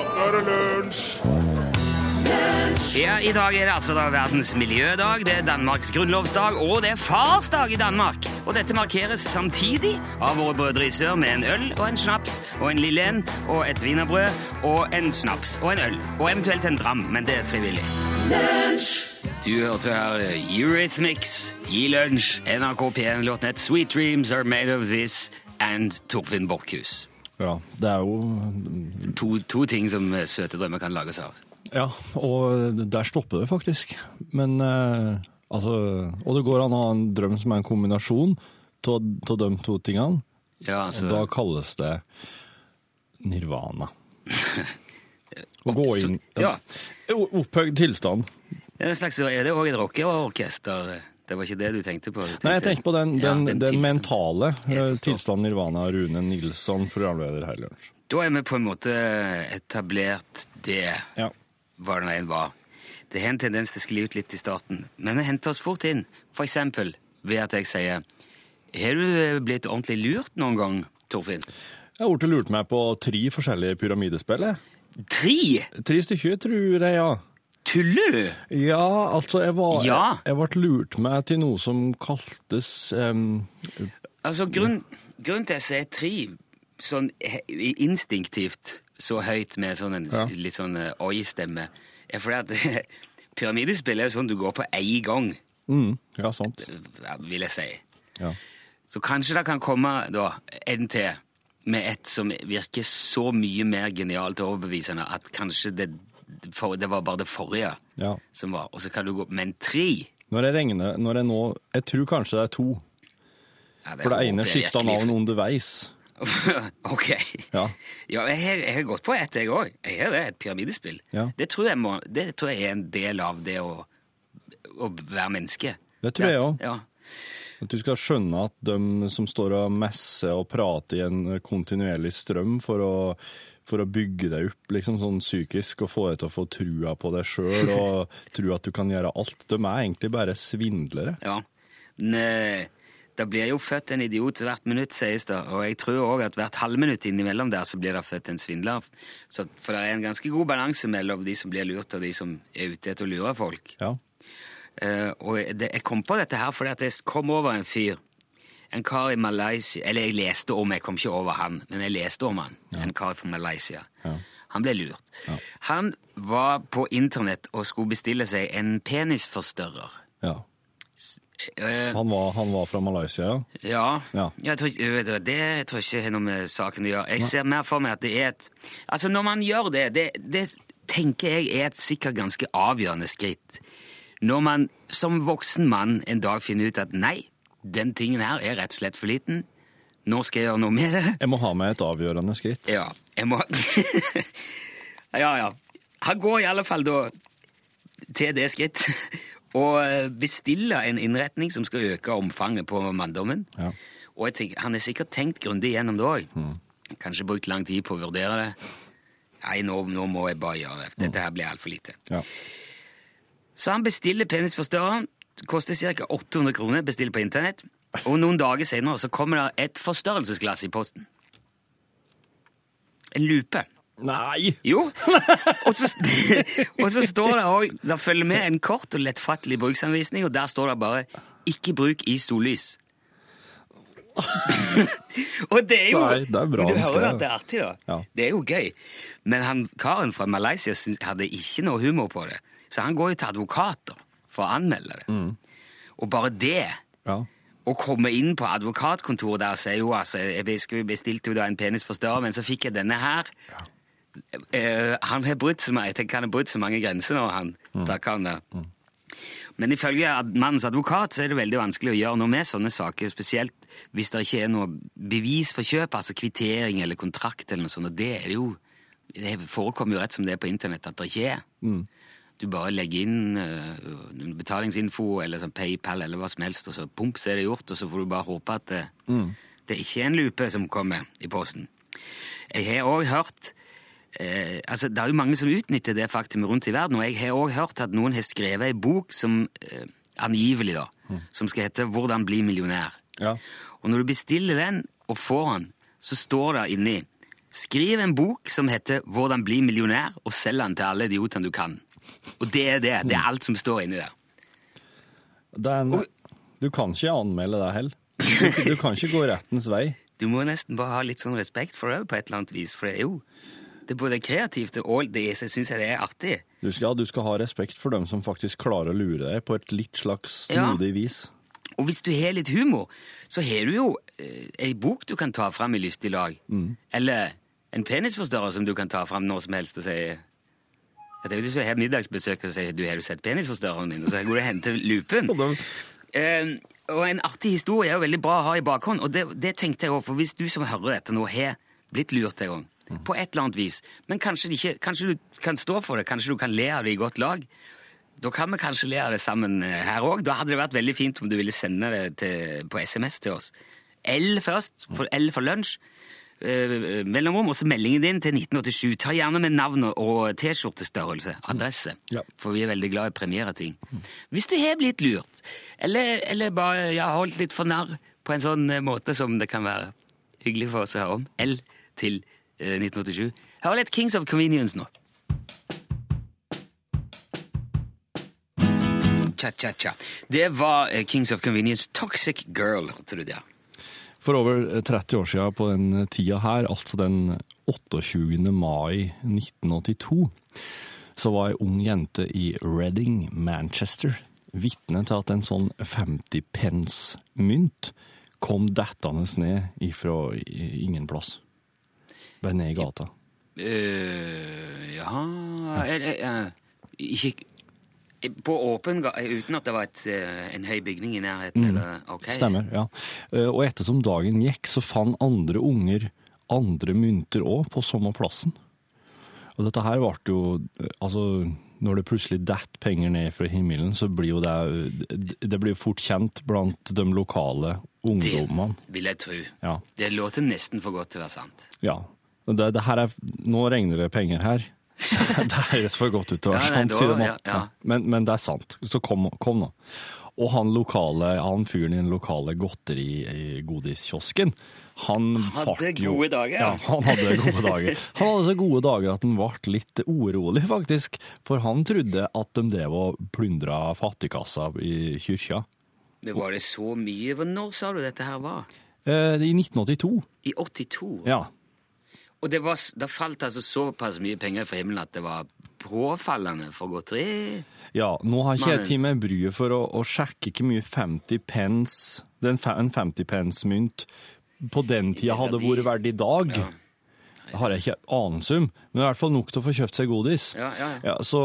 nå er det lunsj! Ja, I dag er det altså da verdens miljødag, det er Danmarks grunnlovsdag, og det er farsdag i Danmark. Og dette markeres samtidig av våre brødre i sør med en øl og en snaps og en lille en og et wienerbrød og en snaps og en øl. Og eventuelt en dram, men det er frivillig. Du hørte her Eurythmics, Gi lunsj, NRK P1-låten Sweet Dreams Are Made of This and Torfinn Borchhus. Ja, det er jo To, to ting som søte drømmer kan lages av. Ja, og der stopper det faktisk. Men eh, altså Og det går an å ha en drøm som er en kombinasjon av de to tingene. Ja, altså... Og da kalles det nirvana. Å gå inn Ja. Opphøyd tilstand. Det er, en slags, er det òg et rockeorkester? Det var ikke det du tenkte på? Du Nei, jeg tenkte på den, Ja, den, den, mentale eh, tilstanden Nirvana. Rune Nilsson, programleder her i Lunsj. Da er vi på en måte etablert det, Ja. hva den ene var. Det har en tendens til å skli ut litt i starten, men vi henter oss fort inn. For eksempel ved at jeg sier Har du eh, blitt ordentlig lurt noen gang, Torfinn? Jeg har blitt lurt meg på tre forskjellige pyramidespill. Tre? Tre stykker, tror jeg, ja. Tuller du? Ja, altså, jeg var Ja. Jeg, jeg ble lurt meg til noe som kaltes um, Altså, grunn, grunnen til at jeg tre sånn instinktivt så høyt med sånn en Ja. litt sånn eh, oi-stemme, er fordi at pyramidespill er jo sånn du går på én gang, mm, Ja, sant. vil jeg si. Ja. Så kanskje det kan komme da en til med et som virker så mye mer genialt og overbevisende at kanskje det, for, det var bare det forrige ja. som var. Og så kan du gå Men tre Når jeg regner Når jeg nå Jeg tror kanskje det er to. ja, For det ene skifta navn underveis. ok. Ja. Ja, jeg har, jeg har gått på ett, jeg òg. Jeg har det, et pyramidespill. Det, tror må, det tror jeg er en del av det å, å være menneske. Det tror jeg òg. Ja. At du skal skjønne at de som står og messer og prater i en kontinuerlig strøm for å, for å bygge deg opp liksom sånn psykisk og få deg til å få trua på deg sjøl og tro at du kan gjøre alt, de er egentlig bare svindlere. ja. Eh, det blir jo født en idiot hvert minutt, sies det. Og jeg tror òg at hvert halvminutt innimellom der så blir det født en svindler. Så, for det er en ganske god balanse mellom de som blir lurt, og de som er ute etter å lure folk. Ja. Uh, og det, jeg kom på dette her fordi at jeg kom over en fyr. En kar i Malaysia Eller jeg leste om, jeg kom ikke over han, men jeg leste om han. En kar fra Malaysia. Ja. Han ble lurt. Han var på internett og skulle bestille seg en penisforstørrer. ja. Eh, Han, var, han var fra Malaysia, ja. ja. Ja. Jeg tror, ikke- det tror jeg ikke har noe med saken å gjøre. Jeg ser mer for meg at det er et Altså, når man gjør det, det, det tenker jeg er et sikkert ganske avgjørende skritt. Når man som voksen mann en dag finner ut at nei, den tingen her er rett og slett for liten, nå skal jeg gjøre noe med det. Jeg må ha med et avgjørende skritt. Ja, jeg må Ja, ja. Han går i alle fall da til det skritt og bestiller en innretning som skal øke omfanget på manndommen. Ja. Og jeg tenker, han har sikkert tenkt grundig gjennom det òg. Kanskje brukt lang tid på å vurdere det. Nei, nå, nå må jeg bare gjøre det. Dette her blir altfor lite. Ja. Så han bestiller penisforstørreren. Koster ca. 800 kroner. Bestiller på internett. Og noen dager senere så kommer det et forstørrelsesglass i posten. En lupe. Nei! Jo. Og så, og så står det òg Det følger med en kort og lettfattelig bruksanvisning, og der står det bare 'ikke bruk i sollys'. og det er jo Nei, det er bra Du hører jo at det er artig, da. Ja. Det er jo gøy. Men han karen fra Malaysia hadde ikke noe humor på det, så han går jo til advokater for å anmelde det. Mm. Og bare det Ja. å komme inn på advokatkontoret der og si jo, altså, jeg bes- bestilte jo da en penisforstørrer, men så fikk jeg denne her. Eh, han har brutt så jeg tenker han har brutt så mange grenser nå, han stakkaren der. Men ifølge mannens advokat så er det veldig vanskelig å gjøre noe med sånne saker, spesielt hvis det ikke er noe bevis for kjøp, altså kvittering eller kontrakt eller noe sånt, og det er det jo, det forekommer jo rett som det er på internett at det ikke er. Du bare legger inn uh, betalingsinfo eller sånn PayPal eller hva som helst, og så pump, så er det gjort, og så får du bare håpe at det, det ikke er en lupe som kommer i posten. Jeg har òg hørt eh, altså Det er jo mange som utnytter det faktumet rundt i verden, og jeg har òg hørt at noen har skrevet ei bok som eh, angivelig, da, som skal hete 'Hvordan bli millionær'. Ja. Og når du bestiller den og får den, så står det inni Skriv en bok som heter 'Hvordan bli millionær', og selg den til alle idiotene du kan. Og det er det. Det er alt som står inni der. Er du kan ikke anmelde deg heller. Du, du kan ikke gå rettens vei. Du må nesten bare ha litt sånn respekt for det på et eller annet vis, for det er jo det er både kreativt og det syns jeg det er artig. Du skal, du skal ha respekt for dem som faktisk klarer å lure deg på et litt slags Ja. vis. Og hvis du har litt humor, så har du jo eh, ei bok du kan ta fram i lystig lag. Eller en penisforstørrer som du kan ta fram når som helst og si Jeg tenker Hvis du har middagsbesøk og sier du har du sett penisforstørreren min, og så går du og henter lupen. Eh, og en artig historie er jo veldig bra å ha i bakhånd, og det, det tenkte jeg også, for hvis du som hører dette nå har blitt lurt en gang, på et eller annet vis, men kanskje, ikke, kanskje du kan stå for det, kanskje du kan le av det i godt lag, da kan vi kanskje le av det sammen eh, her òg. Da hadde det vært veldig fint om du ville sende det til, på SMS til oss. L først, for L for lunsj. Eh, mellomrom, og så meldingen din til 1987. Ta gjerne med navn og T-skjortestørrelse, adresse, Ja. for vi er veldig glad i premiereting. premiere ting. Hvis du har blitt lurt, eller, eller bare ja, holdt litt for narr på en sånn eh, måte som det kan være hyggelig for oss å høre om, L til eh, 1987, hør litt Kings of Convenience nå. Cha-cha-cha. Det var eh, Kings of Convenience Toxic Girl, hørte du der. For over 30 år siden på den tida her, altså den 28. mai 1982, så var ei ung jente i Reading, Manchester, vitne til at en sånn 50 pence-mynt kom dettende ned ifra ingen plass. Bare ned i gata. Eh, ja er, er, er, Ikke På åpen ga uten at det var et, eh, en høy bygning i nærheten? Eller, ok. Stemmer, ja. Eh, Og ettersom dagen gikk, så fant andre unger andre mynter òg på samme plassen. Og dette her ble jo eh, Altså, når det plutselig detter penger ned fra himmelen, så blir jo det Det blir fort kjent blant de lokale ungdommene. Det vil jeg tro. Ja. Det låter nesten for godt til å være sant. ja. Det, det her er, nå regner det penger her. det høres for godt ut til å være sant, sier ja, ja. Men, men det er sant. Så kom, kom nå. Og han lokale, han fyren i den lokale godterigodiskiosken, han Hadde jo gode dager. Ja, han hadde gode dager. Han hadde så gode dager at han ble litt urolig, faktisk. For han trodde at de drev og plyndra fattigkassa i kyrkja. Men var det så mye? Når sa du dette her var? Eh, I 1982. I 82? Ja. Og det, var, det falt altså såpass mye penger fra himmelen at det var påfallende for godteri? Ja, nå har ikke jeg tid med bryet for å, å sjekke hvor mye 50 pence, den, en 50 pence-mynt på den tida hadde vært verdt i dag. Ja. Det har jeg ikke anelse om, men i hvert fall nok til å få kjøpt seg godis. Ja, ja, ja. Ja, så,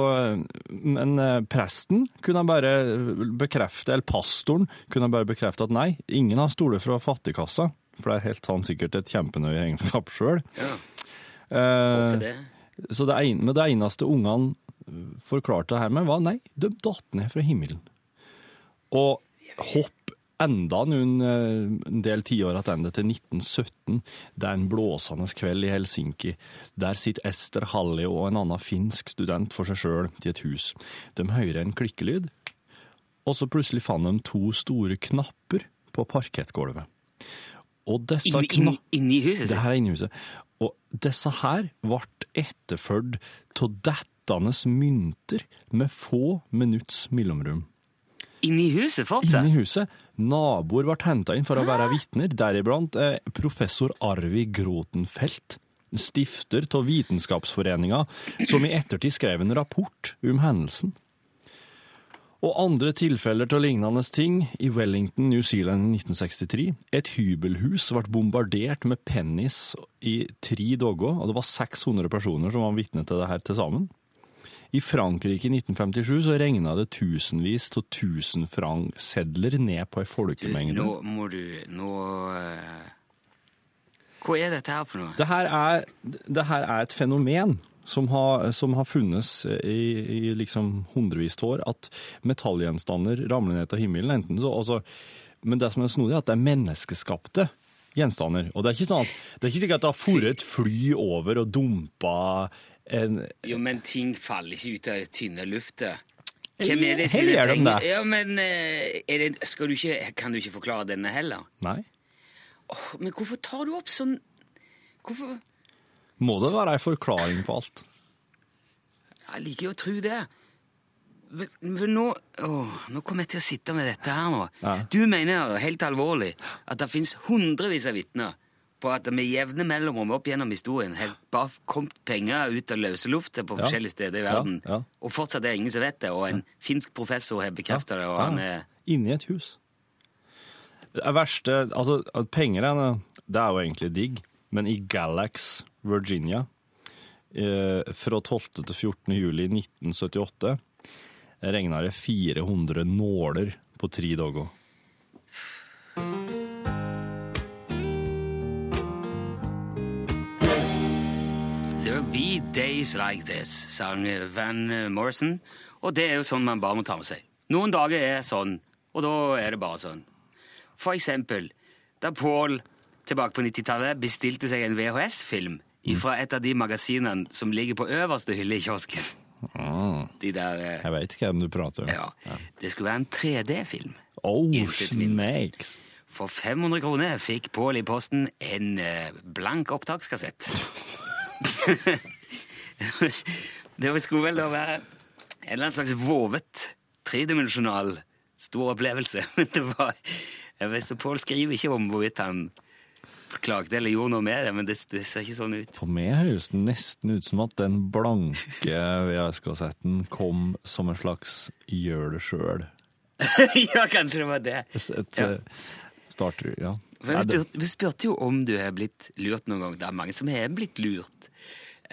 men eh, presten kunne bare bekrefte, eller pastoren kunne bare bekrefte at nei, ingen har stoler fra fattigkassa, for det er helt sånn sikkert et kjempenøye egenskap sjøl. ja. Eh, det. så det, en, men det eneste ungene forklarte det her med, var nei, de datt ned fra himmelen. Og hopp enda noen eh, en del tiår tilbake til 1917. Det er en blåsende kveld i Helsinki. Der sitter Ester Halli og en annen finsk student for seg sjøl i et hus. De hører en klikkelyd, og så plutselig fant de to store knapper på parkettgulvet. Og disse Inni, kna- inni, inni huset det her er inni huset. Og disse her ble etterfulgt av dettende mynter med få minutts mellomrom. Inni huset fortsatt? Inni huset. Naboer ble henta inn for å være vitner, deriblant eh, professor Arvi Grotenfelt. stifter av Vitenskapsforeninga, som i ettertid skrev en rapport om hendelsen. Og andre tilfeller av lignende ting i Wellington, New Zealand i 1963. Et hybelhus ble bombardert med pennis i tre dager, og det var 600 personer som var vitne til det her til sammen. I Frankrike i 1957 så regna det tusenvis av tusenfranksedler ned på ei folkemengde. Nå må du Nå eh, Hva er dette her for noe? Det her er, det her er et fenomen som har, som har funnes i, i liksom hundrevis av år, at metallgjenstander ramler ned til himmelen. enten så, altså, Men det som er snodig, er at det er menneskeskapte gjenstander. Og det er ikke sånn at det er ikke sikkert at det har foret et fly over og dumpa en Jo, men ting faller ikke ut av det tynne luftet. Hvem er det som gjør det. Ja, men eh, det, skal du ikke, kan du ikke forklare denne heller? Nei. Oh, men hvorfor tar du opp sånn Hvorfor Må det være ei forklaring på alt? Jeg liker jo å tro det. Men, men nå, åh, nå kommer jeg til å sitte med dette her nå. Ja. Du mener helt alvorlig at det fins hundrevis av vitner på at det med jevne mellomrom opp gjennom historien har bare kommet penger ut av løse lufta på Ja. forskjellige steder i verden, ja. og fortsatt er det ingen som vet det, og en finsk professor har bekrefta det, og han er Inni et hus. Det verste Altså, penger er det er jo egentlig digg, men i Galax, Virginia, eh, fra 12. til 14. juli 1978, regna det 400 nåler på tre dager. There'll be days like this, sang Van Morrison. Og det er jo sånn man bare må ta med seg. Noen dager er sånn, og da er det bare sånn. For eksempel da Paul tilbake på 90-tallet bestilte seg en VHS-film fra et av de magasinene som ligger på øverste hylle i kiosken. De der eh, Jeg veit hvem du prater om. Ja. Det skulle være en 3D-film. Oh, snakes! For 500 kroner fikk Pål i posten en eh, blank opptakskassett. det skulle vel da være en eller annen slags vovet, tredimensjonal stor opplevelse. Men det var så Pål skriver ikke om hvorvidt han klagde eller gjorde noe med det, men det, det ser ikke sånn ut. For meg høres det nesten ut som at den blanke VHS-kassetten kom som en slags gjør det sjøl. ja, kanskje det var det. Et Ja. eh, starter Ja. Vi spurte, vi spurte jo om du har blitt lurt noen gang. Det er mange som har blitt lurt.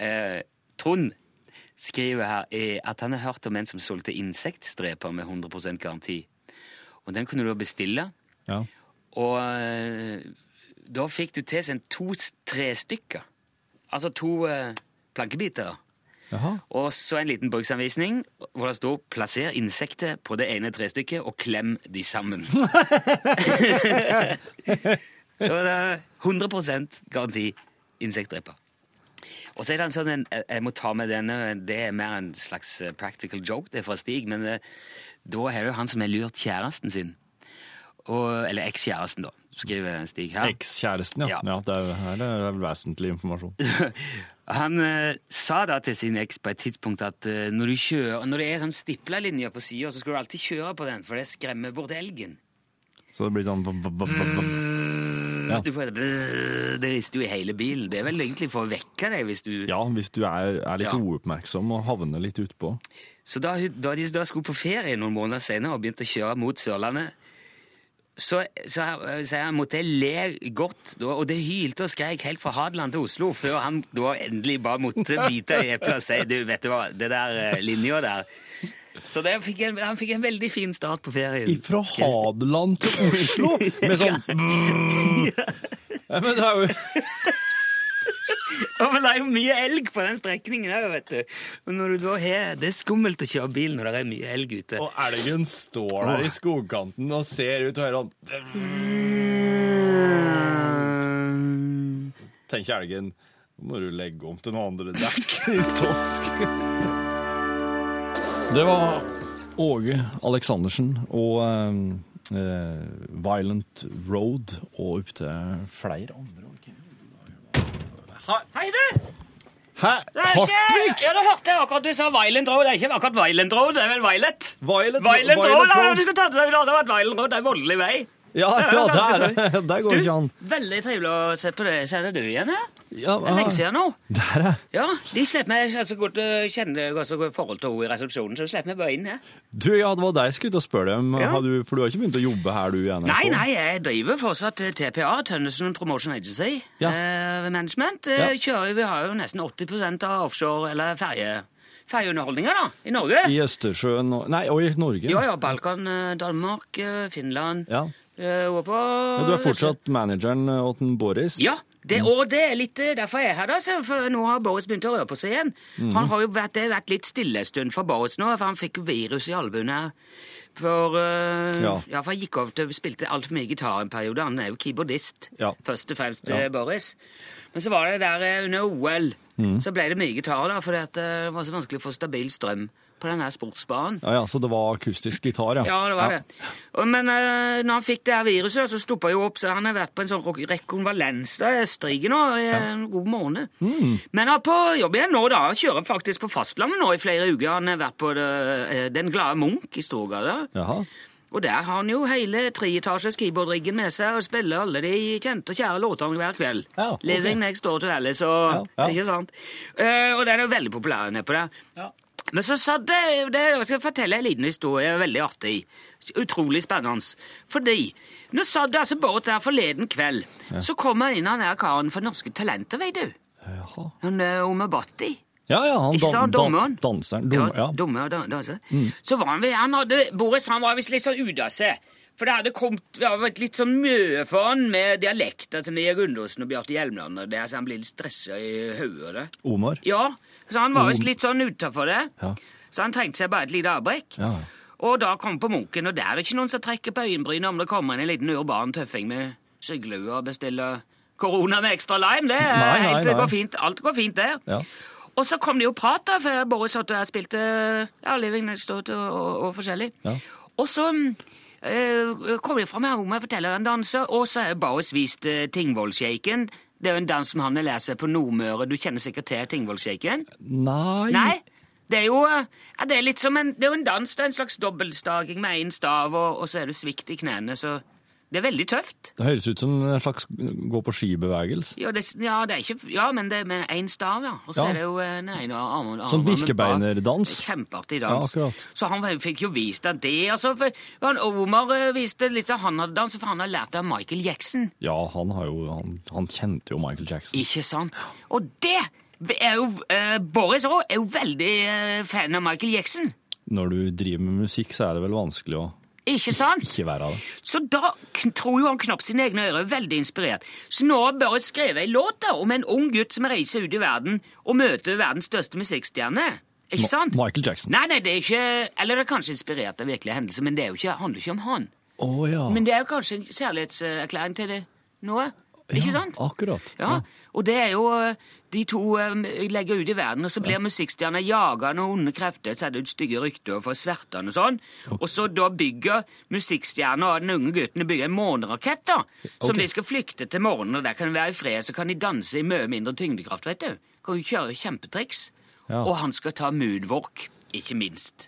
Eh, Trond skriver her eh, at han har hørt om en som solgte insektstreper med 100% garanti. Og den kunne du bestille, ja. og eh, da fikk du tilsendt to-tre trestykker. Altså to eh, plankebiter. Jaha. Og så en liten bruksanvisning hvor det står 'plasser insekter på det ene trestykket og klem de sammen'. det var det 100 garanti insektdreper. Og så er det en sånn en, Jeg må ta med denne, det er mer en slags eh, practical joke, det er fra Stig, men eh, da er det jo han som har lurt kjæresten sin. Og, eller ekskjæresten, da, skriver Stig her. Ekskjæresten, ja. Ja. ja. det er, her er det vesentlig informasjon. Han eh, sa da til sin eks på et tidspunkt at eh, når, du kjører, når det er sånn stipla linjer på sida, så skal du alltid kjøre på den, for det skremmer bort elgen. Så det blir sånn v- Ja. Du får et Det rister jo i hele bilen. Det er vel egentlig for å vekke deg hvis du Ja, hvis du er, er litt Ja. uoppmerksom og havner litt utpå. Så da, da de da skulle på ferie noen måneder senere og begynte å kjøre mot Sørlandet, så, så så jeg måtte jeg le godt, og det hylte og skreik helt fra Hadeland til Oslo, før han da endelig bare måtte bite i eplet og si du, vet du hva, det der eh, linja der Så det fikk en, han fikk en veldig fin start på ferien. Fra Hadeland til Oslo! Med sånn ja, Men det er jo Ja, men det er jo mye elg på den strekningen òg, vet du. Og når du da har Det er skummelt å kjøre bil når det er mye elg ute. Og elgen står der i skogkanten og ser ut og hører sånn Tenker elgen Nå må du legge om til noen andre dekk, din tosk. Det var Åge Aleksandersen og eh, eh, Violent Road og opptil flere andre. Hei, du! Hæ? Hartvig! ja, da hørte jeg akkurat du sa Violent Road. Det er ikke akkurat Violent Road, det er vel Violet? Violet, Violent Road, Road. ja, du skulle ta til deg det var et Violent Road, det er voldelig vei. Ja, ja, er det. Der går det ikke an. Veldig trivelig å se på det. Ser det du igjen her? Ja, Det er lenge siden nå. Der, ja. Ja, de slipper meg altså, godt å kjenne godt så forhold til henne i resepsjonen, så slipper meg bare inn her. Du, ja, det var deg jeg skulle ut og spørre dem, om. Ja. Du, for du har ikke begynt å jobbe her, du, NRK? Nei, nei, jeg driver fortsatt eh, TPA, Tønnesen Promotion Agency, Ja. eh, management. Eh, Ja. Kjører, vi har jo nesten 80 av offshore- eller ferje, ferjeunderholdninger da, i Norge. I Østersjøen og Nei, og i Norge. Ja, ja, Balkan, eh, Danmark, eh, Finland Ja. Eh, og. Men du er fortsatt manageren til Boris? Ja, det, og det er litt eh, derfor jeg er her, da. For nå har Boris begynt å røre på seg igjen. Mm. Han har jo vært, det har vært litt stille en stund for Boris nå, for han fikk virus i albuen her. For, uh, Ja. ja. for han gikk over til spilte altfor mye gitar en periode. Han er jo keyboardist, Ja. først og fremst Ja. eh, Boris. Men så var det der eh, under OL, mm. så ble det mye gitar, da, eh, det var så vanskelig å få stabil strøm på den der sportsbaren. Ja, ja, Så det var akustisk gitar, ja? Ja, det var det. Og, men uh, når han fikk det her viruset, så stoppa jo opp, så han har vært på en sånn rekonvalens i Østerrike nå i en god måned. Mm. Men han er på jobb igjen nå, da. Kjører faktisk på fastlandet nå i flere uker. Han har vært på det, eh, Den glade Munch i Storgata. Jaha. Og der har han jo hele treetasjes keyboardriggen med seg og spiller alle de kjente og kjære låtene hver kveld. Ja, ok. Living next door to Alice og Ja, ja. Ikke sant? Uh, og den er jo veldig populær nedpå der. Ja. Men så satt det, det Jeg skal fortelle en liten historie, veldig artig. Utrolig spennende. Fordi nå satt det altså Bård der forleden kveld. Så kom han inn, han der karen for Norske Talenter, vet du. Jaha. Han Omer Bhatti. Ja, ja, han Ikke dan, dommeren? danseren. Dommer, ja. dommer, da, danser. Så var han, ved- han hadde, Boris han var visst litt sånn ute av seg. For det hadde kommet det hadde vært litt sånn mye for han med dialekter til Mia Gundersen og Bjarte Hjelmeland. det, Så han ble litt stressa i hodet. Omar. Ja, så han var visst litt sånn utafor det. Ja. Så han trengte seg bare et lite avbrekk. Ja. Og da kom på Munken, og der er det ikke noen som trekker på øyenbrynet om det kommer en liten urban tøffing med skyggelue og bestiller korona med ekstra lime. Det, er Nei, nei, helt, nei. går fint. Alt går fint der. Ja. Og så kom det jo prat, da, for Boris Otto her spilte ja, Living Next Door og, og, og forskjellig. Ja. Og så fra fram her om jeg forteller en danser, og så har Boris vist uh, Tingvollshaken. Det er jo en dans som han har lært seg på Nordmøre. Du kjenner sikkert til Tingvollshaken? Nei. Nei? Det er jo eh, ja, det er litt som en, det er jo en dans, det er en slags dobbeltstaking med én stav, og, og så er det svikt i knærne, så det er veldig tøft. Det høres ut som en slags gå på ski-bevegelse. Ja, ja, det ja, men det er med én stav, ja. Og så Ja. er det jo nei, no, armen armen Sånn birkebeinerdans. Kjempeartig Ja, dans. akkurat. så han fikk jo vist deg det. Altså, for han Omar eh, viste litt sånn han hadde danset, for han har lært av Michael Jackson. Ja, han, har jo, han, han kjente jo Michael Jackson. Ikke sant? Og det er jo eh, Boris òg er jo veldig eh, fan av Michael Jackson. Når du driver med musikk, så er det vel vanskelig å Ikke sant? ikke være det. Så da tror jo han knapt sine egne ører, veldig inspirert. Så nå har Børre skrevet ei låt da, om en ung gutt som reiser ut i verden og møter verdens største musikkstjerne. Ikke Ma- sant? Michael Jackson. Nei, nei, det er ikke Eller det er kanskje inspirert av virkelige hendelser, men det jo ikke, handler ikke om han. Å ja. Men det er jo kanskje en kjærlighetserklæring til det noe. Ikke Ja, sant? Akkurat. Ja, og det er jo De to eh, legger ut i verden, og så blir musikkstjerner jaga av onde krefter, setter ut stygge rykter og får svertene og sånn. Og så da bygger musikkstjerner og den unge gutten bygger en månerakett, da. Som okay. de skal flykte til morgenen, og der kan de være i fred, så kan de danse i mye mindre tyngdekraft, vet du. Kan jo kjøre kjempetriks. Ja. Og han skal ta moonwalk, ikke minst.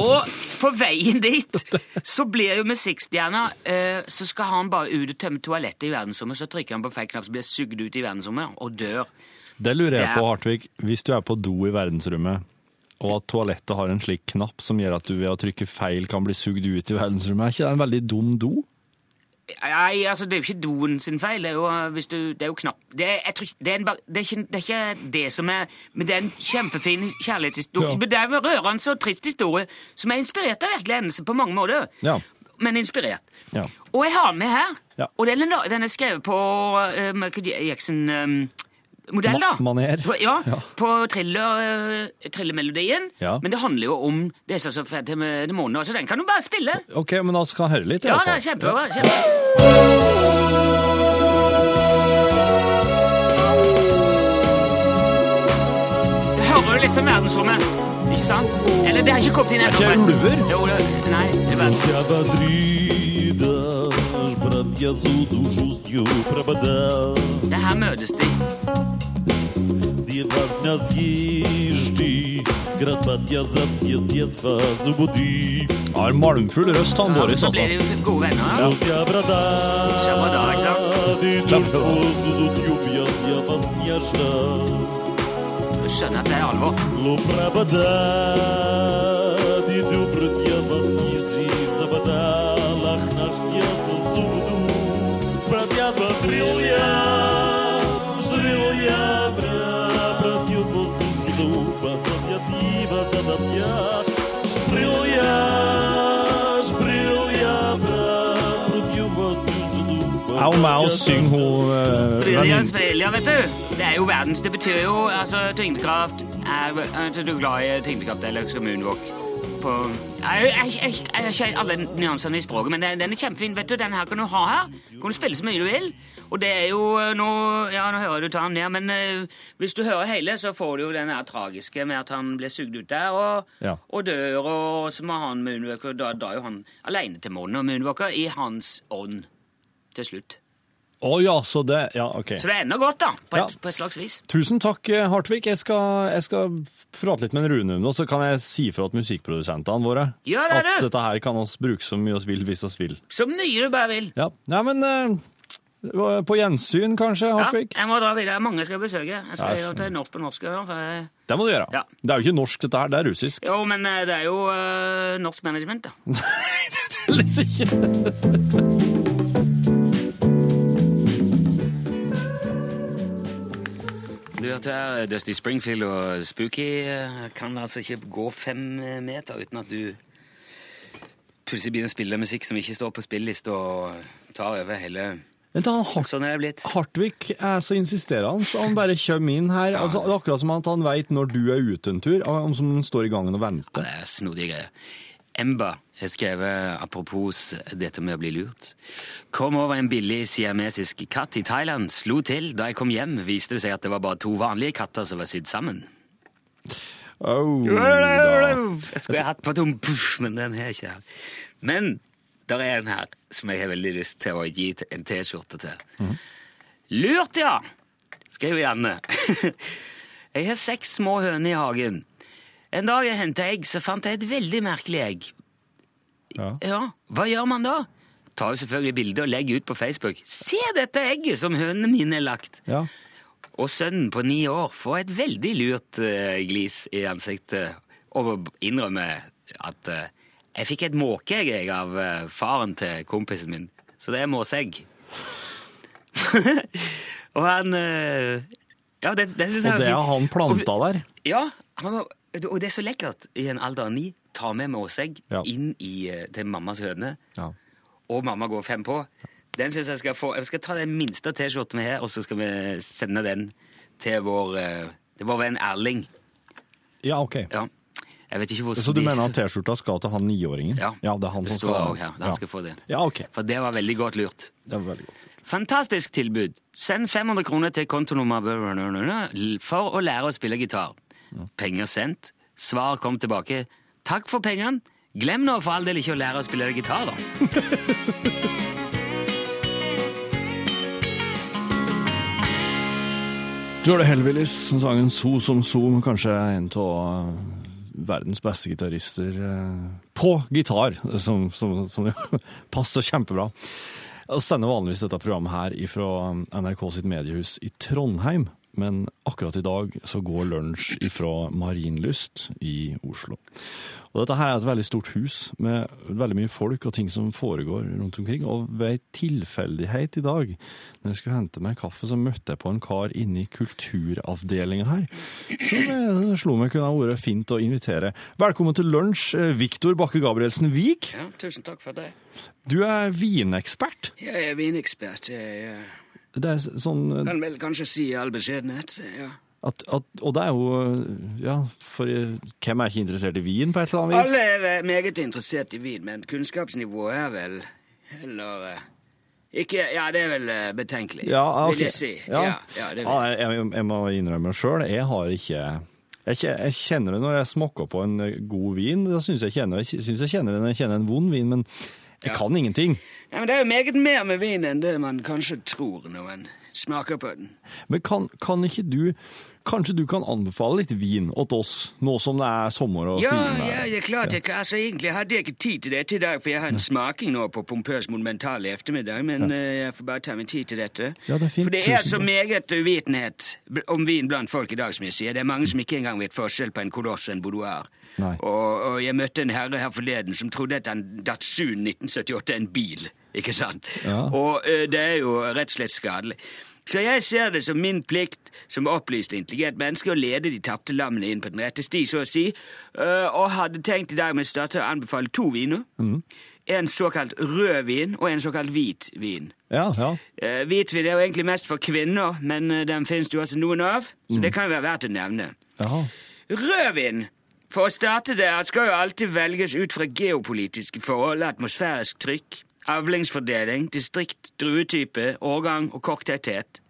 Og på veien dit så blir jo med musikkstjerna eh, Så skal han bare ut og tømme toalettet i verdensrommet, så trykker han på feil knapp, så blir jeg sugd ut i verdensrommet og dør. Det lurer jeg på, Hartvig. Hvis du er på do i verdensrommet, og at toalettet har en slik knapp som gjør at du ved å trykke feil kan bli sugd ut i verdensrommet, er ikke det en veldig dum do? Nei, altså, det er jo ikke doen sin feil. Det er jo, eh, hvis du, det er jo knapp det er, tror, det, er en, det, er ikke, det er ikke det som er Men det er en kjempefin kjærlighetshistorie. Ja. Det er en rørende og trist historie som er inspirert av virkelige hendelser på mange måter. Ja. Men inspirert. Ja. Og jeg har med her. Og den er, den er skrevet på uh, Michael modell, da. Manier. På, ja, ja. på thriller, eh, thrillermelodien. Ja. Men det handler jo om Det som får til med demonene. Så den kan du bare spille. Ok, men altså, da skal jeg høre litt, i ja, det er kjempebra. kjempebra. hører liksom verdensrommet. Ikke sant? Eller det har ikke kommet inn ennå. Det er ikke ulver? Jo, nei, det er verdensrommet. Det her møtes de. De возня съезжи, град под я затъет детства забуди. Har malmfull røst, han Ja, Boris, så blir altså. de jo gode venner. Ja. Друзья, брата, Шабада, ikke de душ позудут юбьят, я вас нежно. Du skjønner at det er alvor. Mau Mau, syng hun eh, Australia, vet du. Det er jo verdens Det betyr jo altså tyngdekraft er, altså, er du glad i tyngdekraft eller skal moonwalk? På, jeg, har ikke alle nyansene i språket, men den, den er kjempefin. vet du, Den her kan du ha her. Kan du spille så mye du vil. Og det er jo eh, Nå, ja, nå hører du ta han ned, men eh, hvis du hører hele, så får du jo den der tragiske med at han blir sugd ut der og, Ja. og dør, og så må han moonwalker. Da, da er jo han aleine til månen og moonwalker i hans ånd til slutt. Å ja, så det Ja, OK. Så det ender godt, da, på et, Ja. på et slags vis. Tusen takk, eh, Hartvig. Jeg skal, jeg skal prate litt med Rune nå, så kan jeg si fra til musikkprodusentene våre Gjør det, at du! dette her kan oss bruke så mye oss vil hvis vi vil. Så mye du bare vil. Ja, ja men uh, på gjensyn, kanskje, Ja, jeg må dra videre. Mange skal besøke. Jeg skal jo til norsk på norsk. jeg- Det må du gjøre. Ja. Det er jo ikke norsk, dette her. Det er russisk. Jo, men eh, det er jo uh, norsk management, da. Nei, det Liksom ikke. Du hørte her Dusty Springfield og Spooky eh, kan altså ikke gå fem eh, meter uten at du plutselig begynner å spille musikk som ikke står på spillelista og tar over hele Vent, han Hart Sånn er det blitt. Hartvig er så insisterende, så han bare kommer inn her. Altså, det er akkurat som at han vet når du er ute en tur, om som han står i gangen og Ja, venter. det er snodige greier. Emba har skrevet apropos dette med å bli lurt. Kom over en billig siamesisk katt i Thailand, slo til. Da jeg kom hjem, viste det seg at det var bare to vanlige katter som var sydd sammen. Oh, da. Jeg skulle hatt på tom men den har jeg ikke her. Men der er en her som jeg har veldig lyst til å gi en T-skjorte til. Lurt, ja! Skriver Janne. jeg har seks små høner i hagen. En dag jeg henta egg, så fant jeg et veldig merkelig egg. Ja. Ja, hva gjør man da? Tar jo selvfølgelig bilde og legger ut på Facebook. Se dette egget som hønene mine har lagt! Ja. Og sønnen på ni år får et veldig lurt uh, glis i ansiktet og innrømmer at uh, jeg fikk et måkeegg jeg, av uh, faren til kompisen min, så det er måsegg. og han Ja, det, det syns jeg Og det har han planta der. Ja, han, og det er så lekkert i en alder av ni. Ta med måsegg Ja. inn i, eh, til mammas høne Ja. og mamma går fem på. Den synes jeg skal få. Jeg skal ta den minste T-skjorten vi har, og så skal vi sende den til vår, eh, til vår venn Erling. ja, OK. Ja. Jeg vet ikke hvor Så du mener at T-skjorta skal til han niåringen? Ja. ja. det er han Det som skal her. Han skal få det. Ja, OK. For det var veldig godt lurt. Det var veldig godt. Fantastisk tilbud. Send 500 kroner til kontonummer for å lære å spille gitar. Penger sendt. Svar kom tilbake. Takk for pengene. Glem nå for all del ikke å lære å spille gitar, da. George Hellbillies som sang en So som So, kanskje en av verdens beste gitarister eh, på gitar, som, som, som passer kjempebra. Jeg sender vanligvis dette programmet her fra NRK sitt mediehus i Trondheim, men akkurat i dag så går lunsj ifra Marienlyst i Oslo. Og dette her er et veldig stort hus med veldig mye folk og ting som foregår rundt omkring. Og ved en tilfeldighet i dag, når jeg skulle hente meg kaffe, så møtte jeg på en kar inne i kulturavdelinga her. Som jeg- som slo meg kunne ha vært fint å invitere. Velkommen til lunsj, eh, Viktor Bakke Gabrielsen Vik. Ja, tusen takk for det. Du er vinekspert. Jeg er vinekspert. Jeg eh, Det er sånn eh, kan vel kanskje si i all beskjedenhet. Ja. at, at, Og det er jo Ja, for eh, hvem er ikke interessert i vin på et eller annet vis? Alle er eh, meget interessert i vin, men kunnskapsnivået er vel Eller eh, Ikke Ja, det er vel eh, betenkelig, Ja, okay. vil jeg si. Ja. Ja, vil Ja, jeg. jeg, må innrømme sjøl, jeg har ikke jeg, jeg kjenner det når jeg smaker på en eh, god vin. Da syns jeg, kjenner- jeg syns jeg kjenner det når jeg kjenner en vond vin, men jeg Ja. kan ingenting. Ja, men Det er jo meget mer med vin enn det man kanskje tror når man smaker på den. Men kan, kan ikke du Kanskje du kan anbefale litt vin åt oss, nå som det er sommer og Ja, fin ja, det er klart. Jeg, altså, egentlig hadde jeg ikke tid til dette i dag, for jeg har en smaking nå på Pompøs monumental i ettermiddag, men eh, jeg får bare ta meg tid til dette. Ja, det er fint. For det er så meget uvitenhet om vin blant folk i dag, som jeg sier. Det er mange som ikke engang vet forskjell på en koloss og en boudoir. Og, og jeg møtte en herre her forleden som trodde at en Datsun 1978 er en bil, ikke sant? Ja. Og ø, det er jo rett og slett skadelig. Så jeg ser det som min plikt som opplyst og intelligent menneske å lede de tapte lammene inn på den rette sti, så å si, eh, og hadde tenkt i dag med å å anbefale to viner. En såkalt rød vin og en såkalt hvit vin. Ja, ja. Eh, Hvitvin er jo egentlig mest for kvinner, men eh, den finnes det jo også noen av, så det kan jo være verdt å nevne. Jaha. Rødvin For å starte der skal jo alltid velges ut fra geopolitiske forhold, atmosfærisk trykk, avlingsfordeling, distrikt, druetype, årgang og kokktetthet.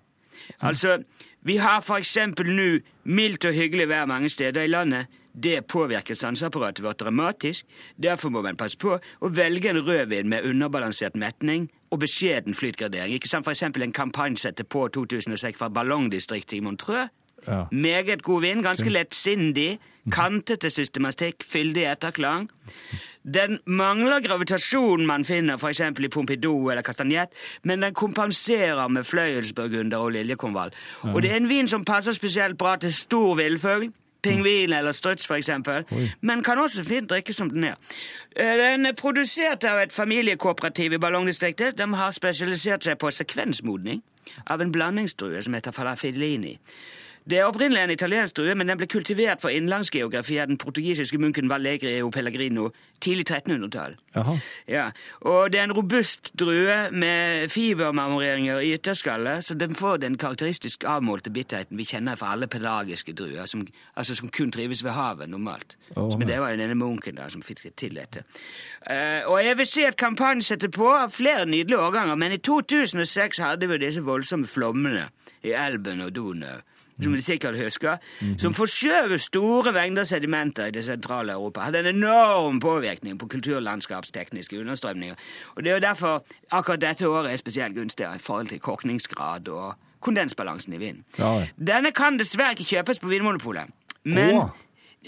Altså, vi har for eksempel nå mildt og hyggelig vær mange steder i landet. Det påvirker sanseapparatet vårt dramatisk. Derfor må man passe på å velge en rødvin med underbalansert metning og beskjeden flytgradering. Ikke sant? For eksempel en kampanjesette på 2006 fra Ballongdistriktet i Montreux. Ja. Meget god vin, ganske lettsindig, kantete systematikk, fyldig etterklang. Den mangler gravitasjonen man finner eksempel i Pompidou eller Castagnette, men den kompenserer med fløyelsburgunder og liljekonvall. Og det er en vin som passer spesielt bra til stor villfugl, pingvin eller struts eksempel, men kan også fint drikkes som den er. Eh, Den er produsert av et familiekooperativ i Ballongdistriktet. De har spesialisert seg på sekvensmodning av en blandingsdrue som heter falafellini. Det er opprinnelig en italiensk drue, men den ble kultivert for innlandsgeografi av den portugisiske munken Vallegreo Pellegrino tidlig 1300-tall. Jaha. Ja, og det er en robust drue med fibermarmoreringer i ytterskallet, så den får den karakteristisk avmålte bitterheten vi kjenner fra alle pelagiske druer, som, altså som kun trives ved havet normalt. Å, men det var jo denne munken da som fikk til dette. Uh, og jeg vil si at kampanjen setter på av flere nydelige årganger, men i 2006 hadde vi disse voldsomme flommene i Elben og Donau som du sikkert husker, som forskjøver store mengder sedimenter i det sentrale Europa. Hadde en enorm påvirkning på kulturlandskapstekniske understrømninger. Og Det er jo derfor akkurat dette året er spesielt gunstig i forhold til kokningsgrad og kondensbalansen i vinen. Ja. Denne kan dessverre ikke kjøpes på Vinmonopolet, men oh.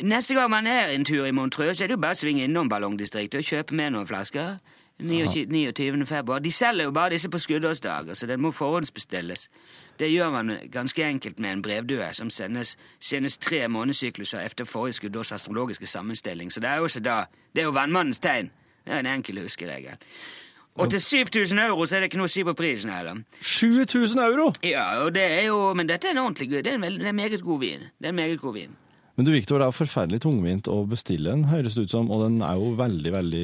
neste gang man er en tur i Montreux, så er det jo bare å svinge innom Ballongdistriktet og kjøpe med noen flasker. 29. 29. februar. De selger jo bare disse på skuddårsdager, så den må forhåndsbestilles. Det gjør man ganske enkelt med en brevdue som sendes senest tre månedssykluser etter forrige skuddårs astrologiske sammenstilling. Så det er jo da Det er jo vannmannens tegn. Det er en enkel huskeregel. Og til 7000 euro så er det ikke noe å si på prisen heller. 7000 euro! Ja, og det er jo, Men dette er en ordentlig god, det er en, veld- det er en meget god vin. Det er en meget god vin. Men du, Victor, det er forferdelig tungvint å bestille en, høres det ut som, og den er jo veldig, veldig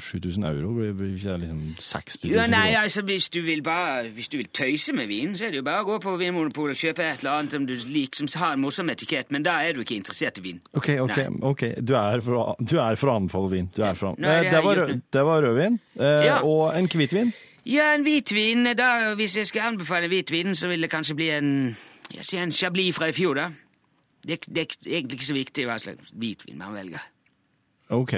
7000 euro, blir ikke det liksom 60 000 Ja, nei, altså, hvis du vil bare Hvis du vil tøyse med vin, så er det jo bare å gå på Vinmonopolet og kjøpe et eller annet som du liker, som har en morsom etikett, men da er du ikke interessert i vin. Ok, ok, Nei. ok. Du er for, du er for å anbefale vin. Du er for å, det Eh, det, var, det var rødvin, eh, Ja. og en hvitvin. Ja, en hvitvin da, Hvis jeg skal anbefale hvitvin, så vil det kanskje bli en jeg sier en Chablis fra i fjor, da. Det, det er egentlig ikke så viktig hva slags hvitvin man velger. Ok.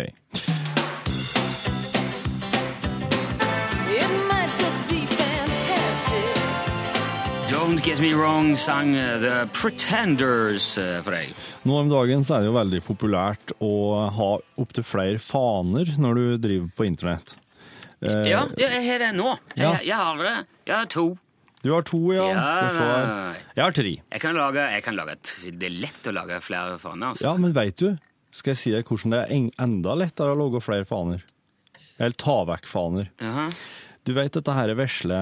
It might just be fantastic. Don't Get Me Wrong sang uh, The Pretenders uh, for deg. Nå om dagen så er det jo veldig populært å ha opptil flere faner når du driver på internett. Eh, Ja, jeg har det nå. Jeg, Ja. jeg har det. Jeg har to. Du har to, ja. Ja, Jeg har tre. Jeg kan lage, jeg kan lage Det er lett å lage flere faner. Altså. Ja, men veit du, skal jeg si deg hvordan det er enda lettere å lage flere faner? Eller ta vekk faner. Jaha. Du vet dette her vesle,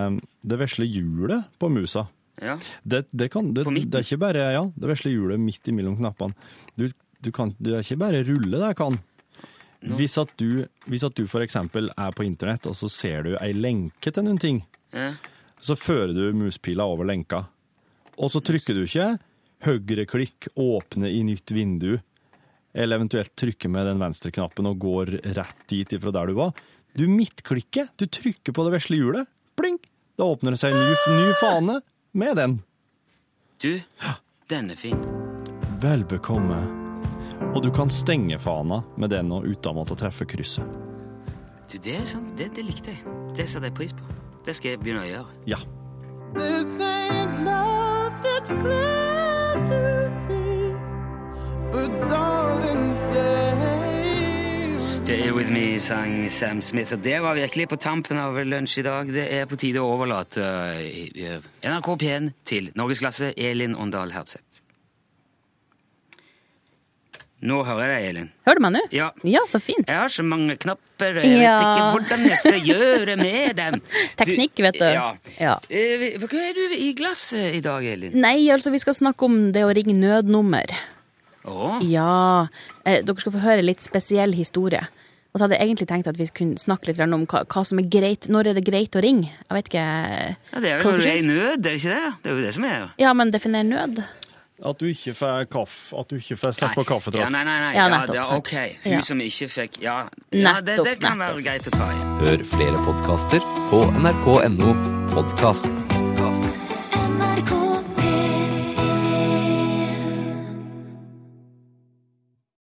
det vesle hjulet på musa. Ja. Det, det, kan, det, det er ikke bare ja, det vesle hjulet midt imellom knappene. Du, du kan, det er ikke bare rulle det kan. Hvis at, du, hvis at du eksempel er på internett, og så ser du ei lenke til noen ting, Ja. Så fører du muspila over lenka. Og så trykker du ikke høyreklikk, åpne i nytt vindu, eller eventuelt trykker med den venstre knappen og går rett dit ifra der du var. Du midtklikker, du trykker på det vesle hjulet, pling! Da åpner det seg en ny, ny fane med den. Du, den er fin. Vel bekomme. Og du kan stenge fana med den og uten å måtte treffe krysset. Du, det er sant. det, det likte jeg. Det setter jeg pris på. Det skal jeg begynne å gjøre. Ja. This ain't love, it's clear to see. But darling, stay. Stay with me, sang Sam Smith. Og det var virkelig på tampen av lunsj i dag. Det er på tide å overlate eh, NRK P1 til norgesklasse Elin Åndal Herseth. Nå hører jeg Elin. Hører du meg nå? Ja. Ja, så fint. Jeg har så mange knapper, og jeg vet ikke hvordan jeg skal gjøre med dem. Teknikk, vet du. Ja. Ja. Eh, Hva er du i glasset i dag, Elin? Nei, altså, vi skal snakke om det å ringe nødnummer. Oh. Ja, eh, dere skal få høre litt spesiell historie. Og så hadde jeg egentlig tenkt at vi kunne snakke litt om hva, hva som er greit. Når er det greit å ringe? Jeg vet ikke. ja, det er jo når du er i nød, er det ikke det? Det er jo det som er. Ja, men definer nød. At du ikke får kaffe, at du ikke får sett på Ja, nei, nei, nei. Ja, Ja, nettopp, det er ok. Hun Ja. som ikke fikk Ja, ja det, det kan nettopp. være greit å ta i. Hør flere podkaster på nrk.no podkast.